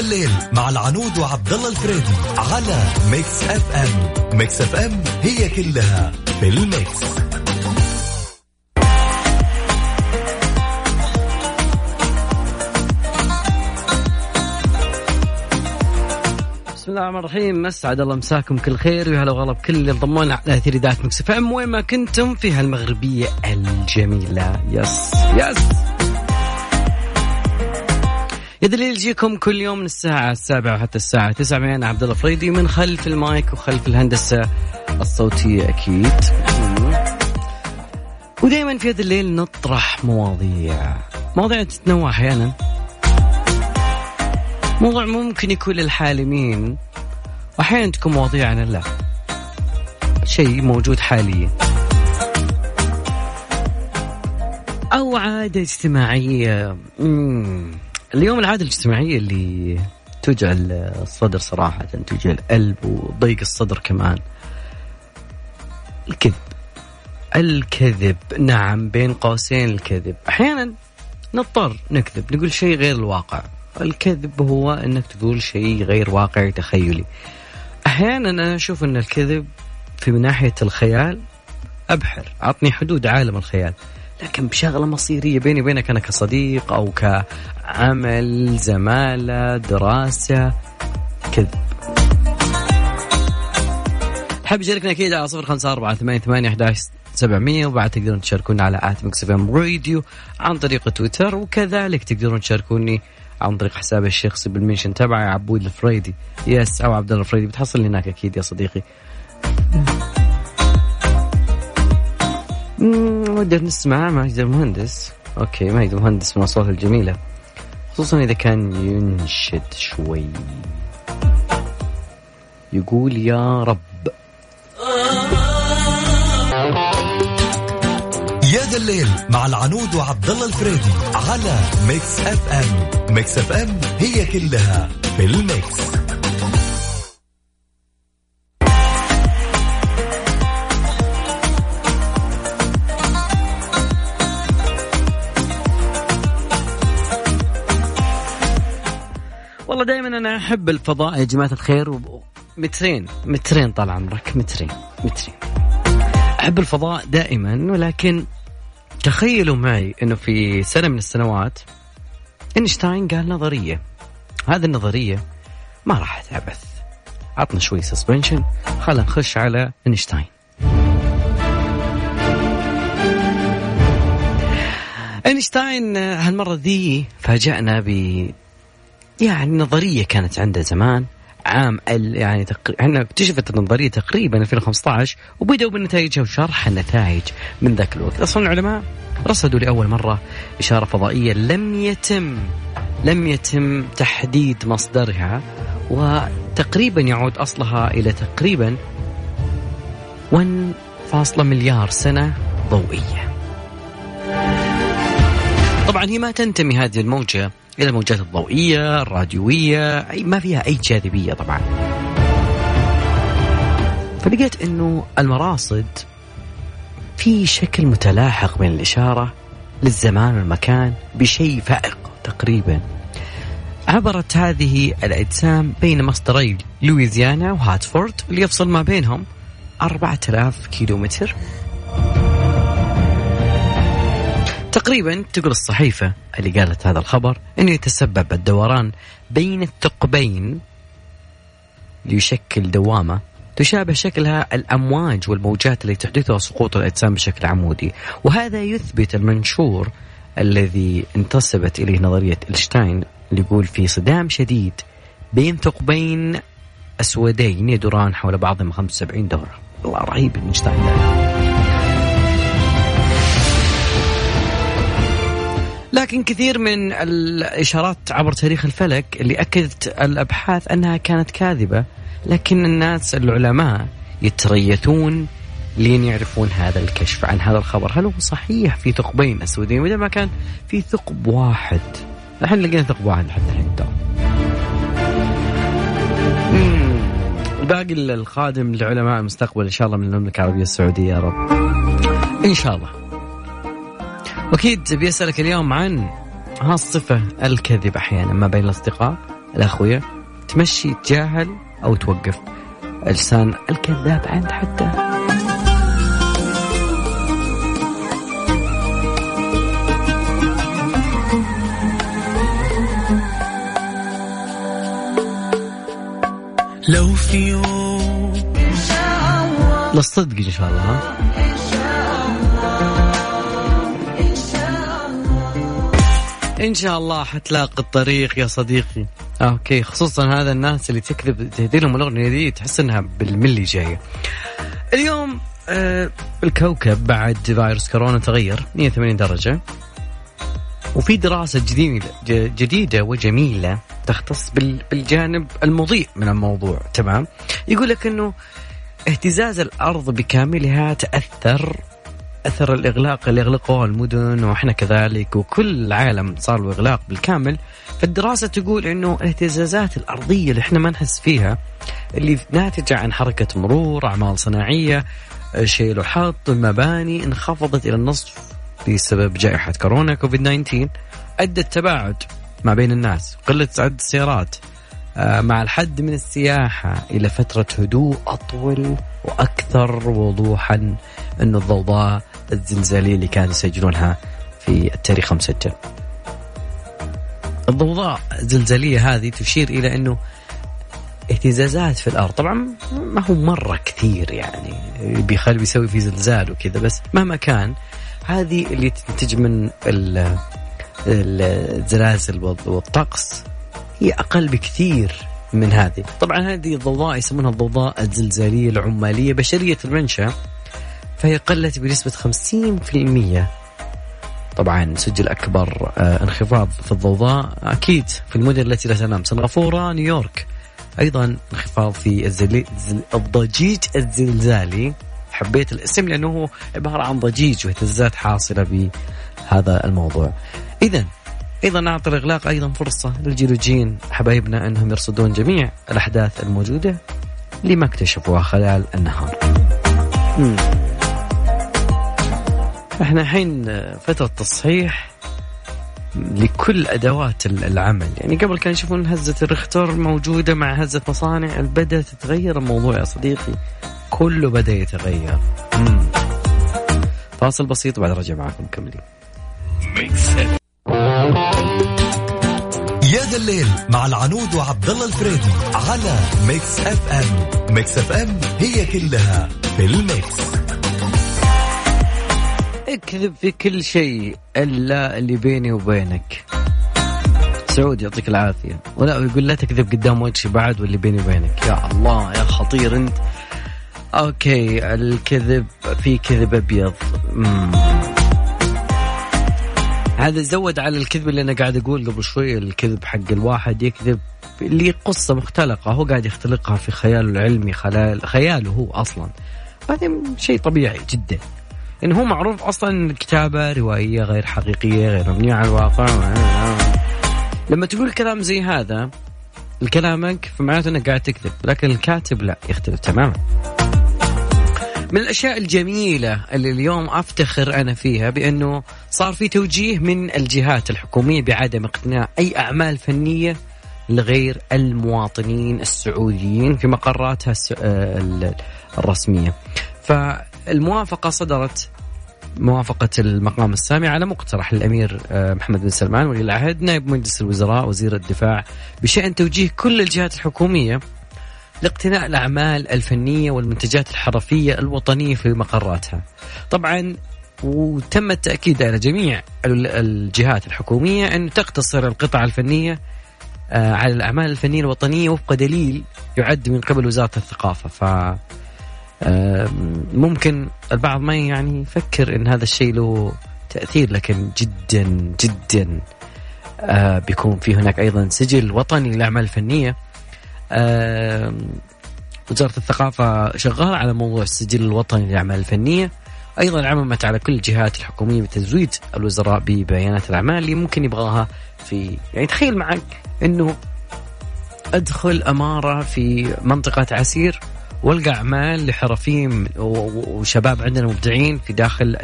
الليل مع العنود وعبد الله الفريدي على ميكس اف ام. ميكس اف ام هي كلها في الميكس. بسم الله الرحمن الرحيم. اسعد الله مساكم كل خير ويا هلا وغلا بكل اللي انضمونا على أثير إذاعة مكس اف ام. وين ما كنتم في هالمغربية الجميلة. yes yes. يا دليل يجيكم كل يوم من الساعة السابعة وحتى الساعة تسعة أنا عبد الله فريدي من خلف المايك وخلف الهندسة الصوتية أكيد. ودائما في هذا الليل نطرح مواضيع. مواضيع تتنوع أحيانا. موضوع ممكن يكون للحالمين واحيانا تكون مواضيع عن الله شيء موجود حاليا. أو عادة اجتماعية. مم. اليوم العادة الاجتماعية اللي تجعل الصدر صراحة توجع القلب وضيق الصدر كمان. الكذب. الكذب. نعم بين قوسين الكذب. أحيانا نضطر نكذب نقول شيء غير الواقع. الكذب هو إنك تقول شيء غير واقعي تخيلي. أحيانا أنا أشوف إن الكذب في من ناحية الخيال أبحر اعطني حدود عالم الخيال. لكن بشغلة مصيرية بيني وبينك أنا كصديق أو كعمل زمالة دراسة كذب. حاب يشاركنا أكيد على صفر خمسة أربعة ثمانية ثمانية أحداش سبعمية وبعد تقدرون تشاركونا على آت إم راديو عن طريق تويتر وكذلك تقدرون تشاركوني عن طريق حسابي الشخصي بالمنشن تبعي عبود الفريدي. yes أبو عبد الله الفريدي بتحصل هناك أكيد يا صديقي. نقدر نسمع ماجد المهندس. okay ماجد المهندس من اصواته الجميلة. خصوصا إذا كان ينشد شوي. يقول يا رب. يا ذا الليل مع العنود وعبد الله الفريدي على ميكس اف ام ميكس اف ام هي كلها في الميكس. أنا أحب الفضاء يا جماعة الخير. مترين مترين طال عمرك مترين مترين. أحب الفضاء دائما ولكن تخيلوا معي إنه في سنة من السنوات إينشتاين قال نظرية. هذه النظرية ما راح تعبث أعطنا شوي suspension خلينا نخش على إينشتاين. إينشتاين هالمرة ذي فاجأنا ب يعني نظرية كانت عنده زمان عام يعني إحنا اكتشفت النظرية تقريبا 2015 وبدأوا بنتائجها وشرح النتائج من ذاك الوقت أصلا العلماء رصدوا لأول مرة إشارة فضائية لم يتم لم يتم تحديد مصدرها وتقريبا يعود أصلها إلى تقريبا 1.1 مليار سنة ضوئية. طبعا هي ما تنتمي هذه الموجة إلى الموجات الضوئية، الراديوية، أي ما فيها أي جاذبية طبعا. فلقيت إنه المراصد في شكل متلاحق بين الإشارة للزمان والمكان بشيء فائق تقريبا. عبرت هذه الأجسام بين مصدري لويزيانا وهاتفورد اللي يفصل ما بينهم 4000 كيلومتر تقريبا تقول الصحيفة اللي قالت هذا الخبر أنه يتسبب الدوران بين الثقبين ليشكل دوامة تشابه شكلها الأمواج والموجات التي تحدثها سقوط الأجسام بشكل عمودي. وهذا يثبت المنشور الذي انتسبت إليه نظرية إلشتاين اللي يقول في صدام شديد بين ثقبين أسودين يدوران حول بعضهما 75 دورة. والله رهيب إينشتاين لكن كثير من الإشارات عبر تاريخ الفلك اللي أكدت الأبحاث أنها كانت كاذبة لكن الناس العلماء يتريثون لين يعرفون هذا الكشف عن هذا الخبر. هل هو صحيح في ثقبين أسودين وإذا ما كان في ثقب واحد. الحين لقينا ثقب واحد لحد الحين الباقي القادم لعلماء المستقبل إن شاء الله من المملكة العربية السعودية يا رب. إن شاء الله. واكيد بيسالك اليوم عن هالصفه الكذب أحيانا ما بين الأصدقاء الأخوية تمشي تجاهل أو توقف لسان الكذاب عند حتى لو في يوم للصدق إن شاء الله. ها؟ إن شاء الله حتلاقي الطريق يا صديقي. أوكي خصوصا هذا الناس اللي تكذب تهدي لهم الأغنية دي تحس إنها بالملي جاية. اليوم آه الكوكب بعد فيروس كورونا تغير 180 درجة. وفي دراسة جديدة جديدة وجميلة تختص بال- بالجانب المضيء من الموضوع تمام؟ يقول لك إنه اهتزاز الأرض بكاملها تأثر أثر الإغلاق اللي اغلقوه المدن وإحنا كذلك وكل العالم صار له إغلاق بالكامل. فالدراسة تقول إنه الاهتزازات الأرضية اللي إحنا ما نحس فيها اللي ناتجة عن حركة مرور أعمال صناعية شيل وحط المباني انخفضت إلى النصف بسبب جائحة كورونا كوفيد 19 أدت تباعد ما بين الناس قلة عدد السيارات مع الحد من السياحة إلى فترة هدوء أطول وأكثر وضوحا أنه الضوضاء الزلزالية اللي كانوا يسجلونها في التاريخ مسجل الضوضاء الزلزالية هذه تشير إلى أنه اهتزازات في الأرض. طبعا ما هو مرة كثير يعني بيخلي بيسوي في زلزال وكذا بس مهما كان هذه اللي تنتج من ال- الزلازل والطقس هي أقل بكثير من هذه. طبعا هذه الضوضاء يسمونها الضوضاء الزلزالية العمالية بشرية المنشأ فهي قلت بنسبة 50% طبعا سجل أكبر آه، انخفاض في الضوضاء أكيد في المدن التي لا تنام. سنغافورة نيويورك أيضا انخفاض في. الضجيج الزلزالي. حبيت الاسم لأنه هو عبارة عن ضجيج واهتزازات حاصلة بهذا الموضوع. إذا أيضا نعطي الإغلاق أيضا فرصة للجيولوجيين حبايبنا أنهم يرصدون جميع الأحداث الموجودة اللي ما اكتشفوها خلال النهار. مم. إحنا الحين فترة تصحيح لكل أدوات العمل، يعني قبل كانوا يشوفون هزة الرختور موجودة مع هزة مصانع، بدا تتغير الموضوع يا صديقي. كله بدأ يتغير. مم. فاصل بسيط بعده راجع معكم مكملين. الليل مع العنود وعبد الله الفريدي على ميكس اف ام ميكس اف ام هي كلها في الميكس. اكذب في كل شيء إلا اللي بيني وبينك. سعود يعطيك العافية. ولا يقول لا تكذب قدام وجهي بعد واللي بيني وبينك. يا الله يا خطير أنت. أوكي الكذب في كذب أبيض. مم. هذا زود على الكذب اللي أنا قاعد أقول قبل شوي الكذب حق الواحد يكذب اللي قصة مختلقة هو قاعد يختلقها في خياله العلمي خلال خياله هو أصلا. هذا شيء طبيعي جدا. انه هو معروف أصلا إن الكتابه روائيه غير حقيقية غير مبنية على الواقع. لما تقول كلام زي هذا كلامك فمعناته إنك قاعد تكذب لكن الكاتب لا يختلف تماما. من الأشياء الجميلة اللي اليوم أفتخر أنا فيها بأنه صار في توجيه من الجهات الحكومية بعدم اقتناء أي أعمال فنية لغير المواطنين السعوديين في مقراتها آه، ال- الرسمية. فالموافقة صدرت موافقة المقام السامي على مقترح الأمير آه، محمد بن سلمان ولي العهد نائب مجلس الوزراء وزير الدفاع بشأن توجيه كل الجهات الحكومية لاقتناء الأعمال الفنية والمنتجات الحرفية الوطنية في مقراتها. طبعا وتم التأكيد على جميع ال- الجهات الحكومية أن تقتصر القطع الفنية آه، على الأعمال الفنية الوطنية وفق دليل يعد من قبل وزارة الثقافة. ف آه، ممكن البعض ما يعني يفكر أن هذا الشيء له تأثير لكن جدا جدا آه، بيكون في هناك أيضا سجل وطني للأعمال الفنية. وزارة الثقافة شغالة على موضوع السجل الوطني للأعمال الفنية. أيضا عممت على كل الجهات الحكومية بتزويد الوزراء ببيانات الأعمال اللي ممكن يبغاها في يعني تخيل معك إنه أدخل أمارة في منطقة عسير والقى أعمال لحرفيين وشباب عندنا مبدعين في داخل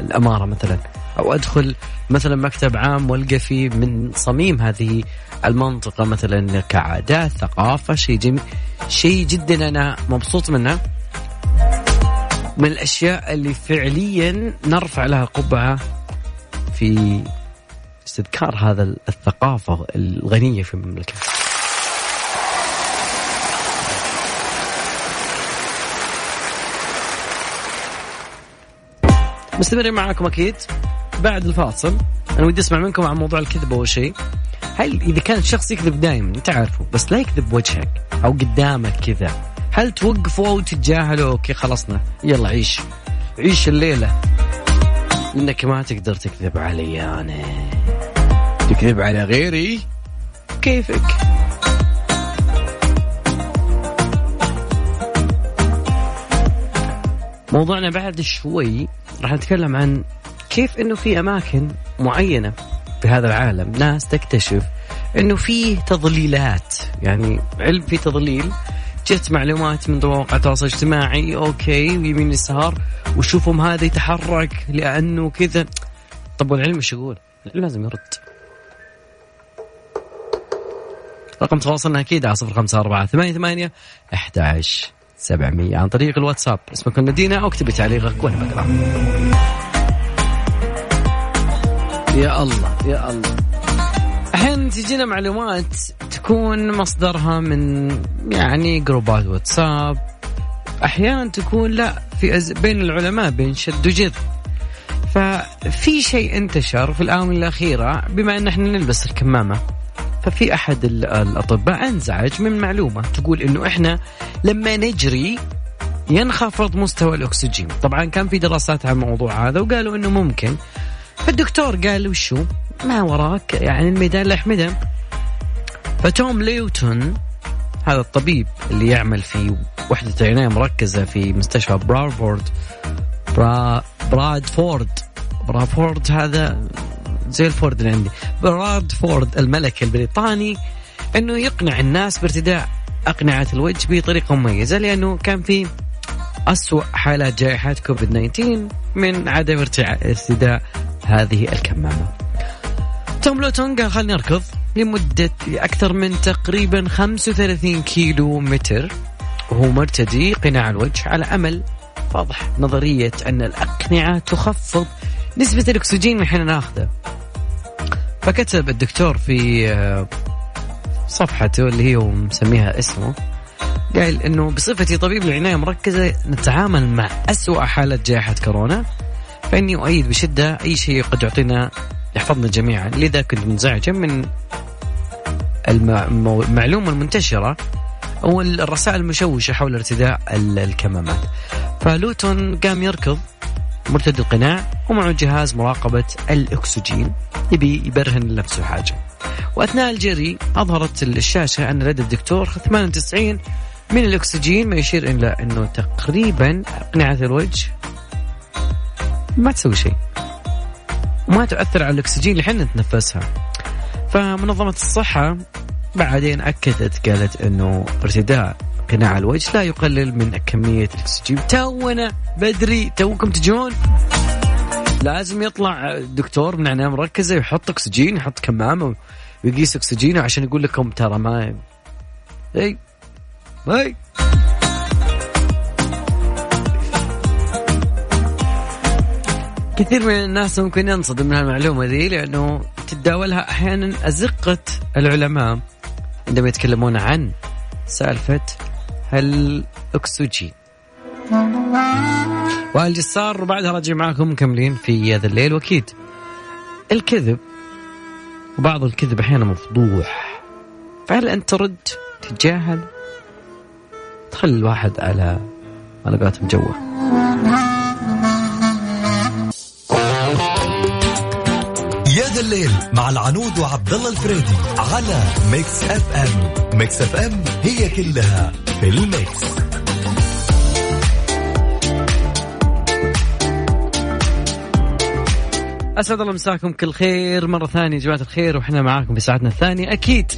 الأمارة مثلا أو أدخل مثلا مكتب عام والقى فيه من صميم هذه المنطقة مثلا كعادات ثقافة شيء شيء جدا أنا مبسوط منه من الأشياء اللي فعليا نرفع لها قبعه في استذكار هذا الثقافة الغنية في المملكة. مستمرين معاكم أكيد. بعد الفاصل أنا ودي أسمع منكم عن موضوع الكذب أول شيء. هل إذا كان الشخص يكذب دائما انت عارفه بس لا يكذب بوجهك أو قدامك كذا هل توقفوا أو تتجاهلوا؟ أوكي خلصنا. يلا عيش. عيش الليلة. إنك ما تقدر تكذب علي أنا. تكذب على غيري؟ كيفك؟ موضوعنا بعد شوي راح نتكلم عن كيف إنه في أماكن معينة في هذا العالم ناس تكتشف إنه في تضليلات. يعني علم في تضليل. جت معلومات من مواقع التواصل الاجتماعي أوكي ويمين يسار وشوفهم هذا يتحرك لأنه كذا. طب والعلم إيش يقول؟ العلم لازم يرد. رقم تواصلنا أكيد على صفر خمسة أربعة ثمانية ثمانية أحد سبعمية. عن طريق الواتساب. اسمك ندينا أو تعليقك وأنا بقرأ. يا الله يا الله. أحيانا تجينا معلومات تكون مصدرها من يعني جروبات واتساب. أحيانا تكون لا في أز... بين العلماء بين شد وجذب. ففي شيء انتشر في الآونة الأخيرة بما إن إحنا نلبس الكمامة. ففي أحد الأطباء أنزعج من معلومة تقول إنه إحنا لما نجري ينخفض مستوى الأكسجين. طبعا كان في دراسات عن الموضوع هذا وقالوا إنه ممكن. فالدكتور قال وشو ما وراك يعني الميدان لحمده فتوم ليوتون هذا الطبيب اللي يعمل في وحدة عناية مركزة في مستشفى برافورد برا برادفورد. برافورد هذا زي الفورد اللي عندي برادفورد الملك البريطاني إنه يقنع الناس بارتداء أقنعة الوجه بطريقة مميزة لأنه كان في أسوأ حالات جائحة كوفيد 19 من عدم ارتداء هذه الكمامة. توم لوتون قال خلينا نركض لمدة أكثر من تقريبا 35 كيلو متر وهو مرتدي قناع الوجه على أمل واضح نظرية أن الأقنعة تخفض نسبة الأكسجين اللي إحنا ناخذه. فكتب الدكتور في آه، صفحته اللي هي مسميها اسمه قال إنه بصفتي طبيب العناية مركزة نتعامل مع أسوأ حالة جائحة كورونا فإني أؤيد بشدة أي شيء قد يعطينا يحفظنا جميعا. لذا كنت منزعجا من المعلومة المنتشرة أو الرسائل المشوشة حول ارتداء الكمامات. فلوتون قام يركض مرتدي القناع ومعه جهاز مراقبة الأكسجين. يبي يبرهن لنفسه حاجة. وأثناء الجري أظهرت الشاشة أن لدى الدكتور 98 من الأكسجين ما يشير إلى أنه تقريبا أقنعة الوجه ما تسوي شيء. وما تؤثر على الأكسجين اللي إحنا نتنفسها فمنظمة الصحة بعدين أكدت قالت أنه ارتداء. قناع الوجه لا يقلل من كمية الأكسجين. تونا بدري توكم تجون. لازم يطلع دكتور من عناية مركزة يحط أكسجين يحط كمامة ويقيس أكسجينه عشان يقول لكم ترى ما إي. إي. كثير من الناس ممكن ينصدم من المعلومة ذي لأنه تتداولها أحيانا أزقة العلماء عندما يتكلمون عن سالفة الأكسجين والجسار وبعدها راجع معكم مكملين في هذا الليل وأكيد الكذب. وبعض الكذب أحيانا مفضوح. فهل أنت ترد تتجاهل؟ تخلي الواحد على على قولتهم جوه يا الليل مع العنود وعبد الله الفريدي على ميكس أف أم. ميكس أف أم هي كلها. في الميكس. أسعد الله مساكم كل خير. مرة ثانية يا جماعة الخير وإحنا معاكم في ساعتنا الثانية. أكيد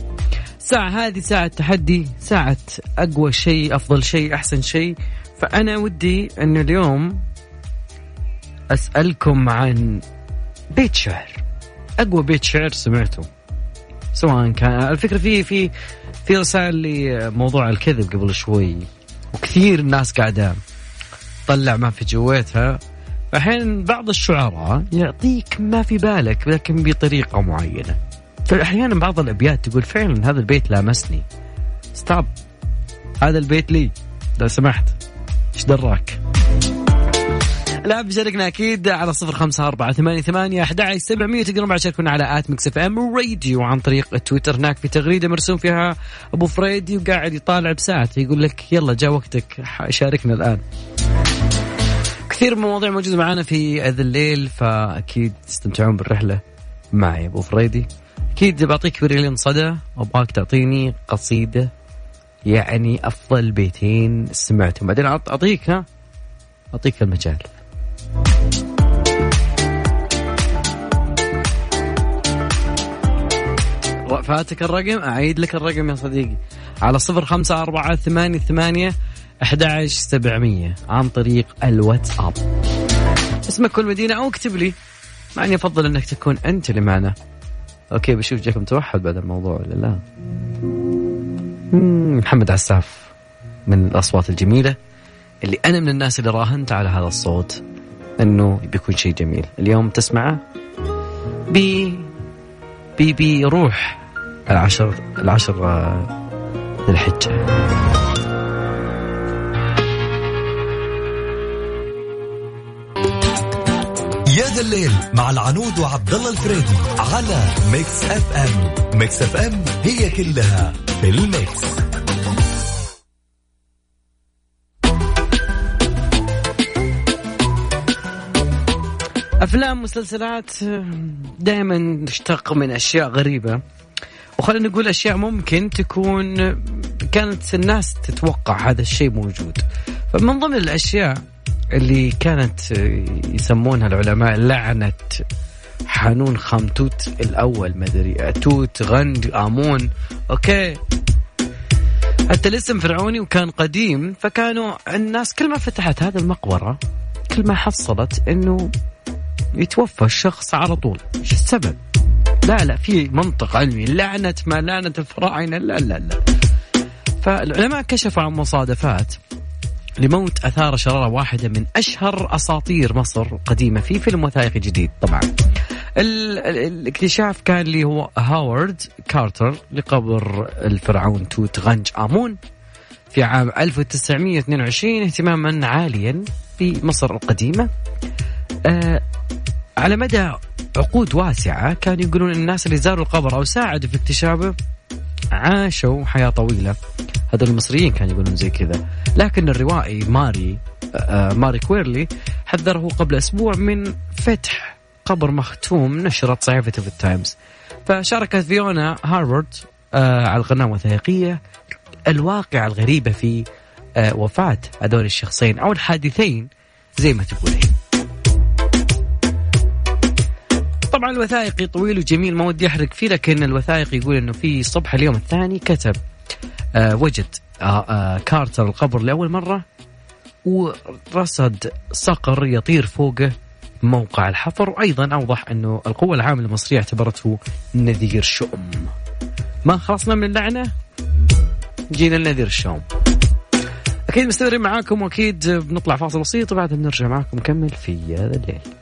الساعة هذه ساعة تحدي ساعة أقوى شيء أفضل شيء أحسن شيء. فأنا ودي أن اليوم أسألكم عن بيت شعر. أقوى بيت شعر سمعته. سواء كان الفكرة في في في رسائل لي موضوع الكذب قبل شوي وكثير الناس قاعدة تطلع ما في جويتها أحيانا بعض الشعراء يعطيك ما في بالك لكن بطريقة معينة. فأحيانا بعض الأبيات تقول فعلا هذا البيت لامسني. stop هذا البيت لي. لو سمحت. إيش دراك؟ لا بشاركنا أكيد على صفر خمسة أربعة ثمانية ثمانية أحد سبعمية. تقدرون بعد تشاركونا على at Mix FM Radio عن طريق التويتر هناك في تغريدة مرسوم فيها أبو فريدي وقاعد يطالع بساعته يقول لك يلا جاء وقتك شاركنا الآن. كثير من المواضيع موجودة معنا في هذا الليل فأكيد تستمتعون بالرحلة معي أبو فريدي. أكيد بعطيك بريلين صدى وأبغاك تعطيني قصيدة يعني أفضل بيتين سمعتهم. بعدين أعطيك ها؟ أعطيك المجال. فاتك الرقم أعيد لك الرقم يا صديقي. على صفر خمسة أربعة ثمانية ثمانية أحد سبعمية عن طريق الواتساب. اسمك كل مدينة أو اكتب لي. مع أني أفضل أنك تكون أنت اللي معنا. okay بشوف جاكم توحد بعد الموضوع ولا لا؟ محمد عساف من الأصوات الجميلة اللي أنا من الناس اللي راهنت على هذا الصوت. أنه بيكون شيء جميل. اليوم تسمعه بي بي بيروح العشر العشر الحجة. يا ذا الليل مع العنود وعبد الله الفريدي على ميكس أف أم. ميكس أف أم هي كلها في الميكس. أفلام مسلسلات دائما نشتق من أشياء غريبة. وخلينا نقول أشياء ممكن تكون كانت الناس تتوقع هذا الشيء موجود. فمن ضمن الأشياء اللي كانت يسمونها العلماء لعنة حانون خامتوت الأول ما أدري توت غند آمون. أوكي. حتى الاسم فرعوني وكان قديم فكانوا الناس كل ما فتحت هذه المقبرة كل ما حصلت إنه يتوفى الشخص على طول. إيش السبب؟ لا لا في منطق علمي. لعنة ما لعنة الفراعنة. لا لا لا. فالعلماء كشفوا عن مصادفات لموت أثار شرارة واحدة من أشهر أساطير مصر القديمة في فيلم وثائقي جديد طبعا. ال ال الاكتشاف كان اللي هو هاورد كارتر لقبر الفرعون توت عنخ آمون في عام 1922 اهتماما عاليا في مصر القديمة. على مدى عقود واسعة كانوا يقولون الناس اللي زاروا القبر أو ساعدوا في اكتشافه عاشوا حياة طويلة. هذول المصريين كانوا يقولون زي كذا. لكن الروائي ماري آه ماري كويرلي حذره قبل أسبوع من فتح قبر مختوم نشرت صحيفة في التايمز. فشاركت فيونا هارفارد آه على القناة الوثائقية الواقعة الغريبة في آه وفاة هذول الشخصين أو الحادثين زي ما تقولين. طبعا الوثائقي طويل وجميل ما ودي أحرق فيه لكن الوثائقي يقول إنه في صبح اليوم الثاني كتب آه وجد آه آه كارتر القبر لأول مرة ورصد صقر يطير فوقه موقع الحفر. وأيضا أوضح إنه القوة العاملة المصرية اعتبرته نذير شؤم. ما خلصنا من اللعنة؟ جينا لنذير الشؤم أكيد مستمرين معاكم وأكيد بنطلع فاصل بسيط وبعدها بنرجع معاكم نكمل في هذا الليل.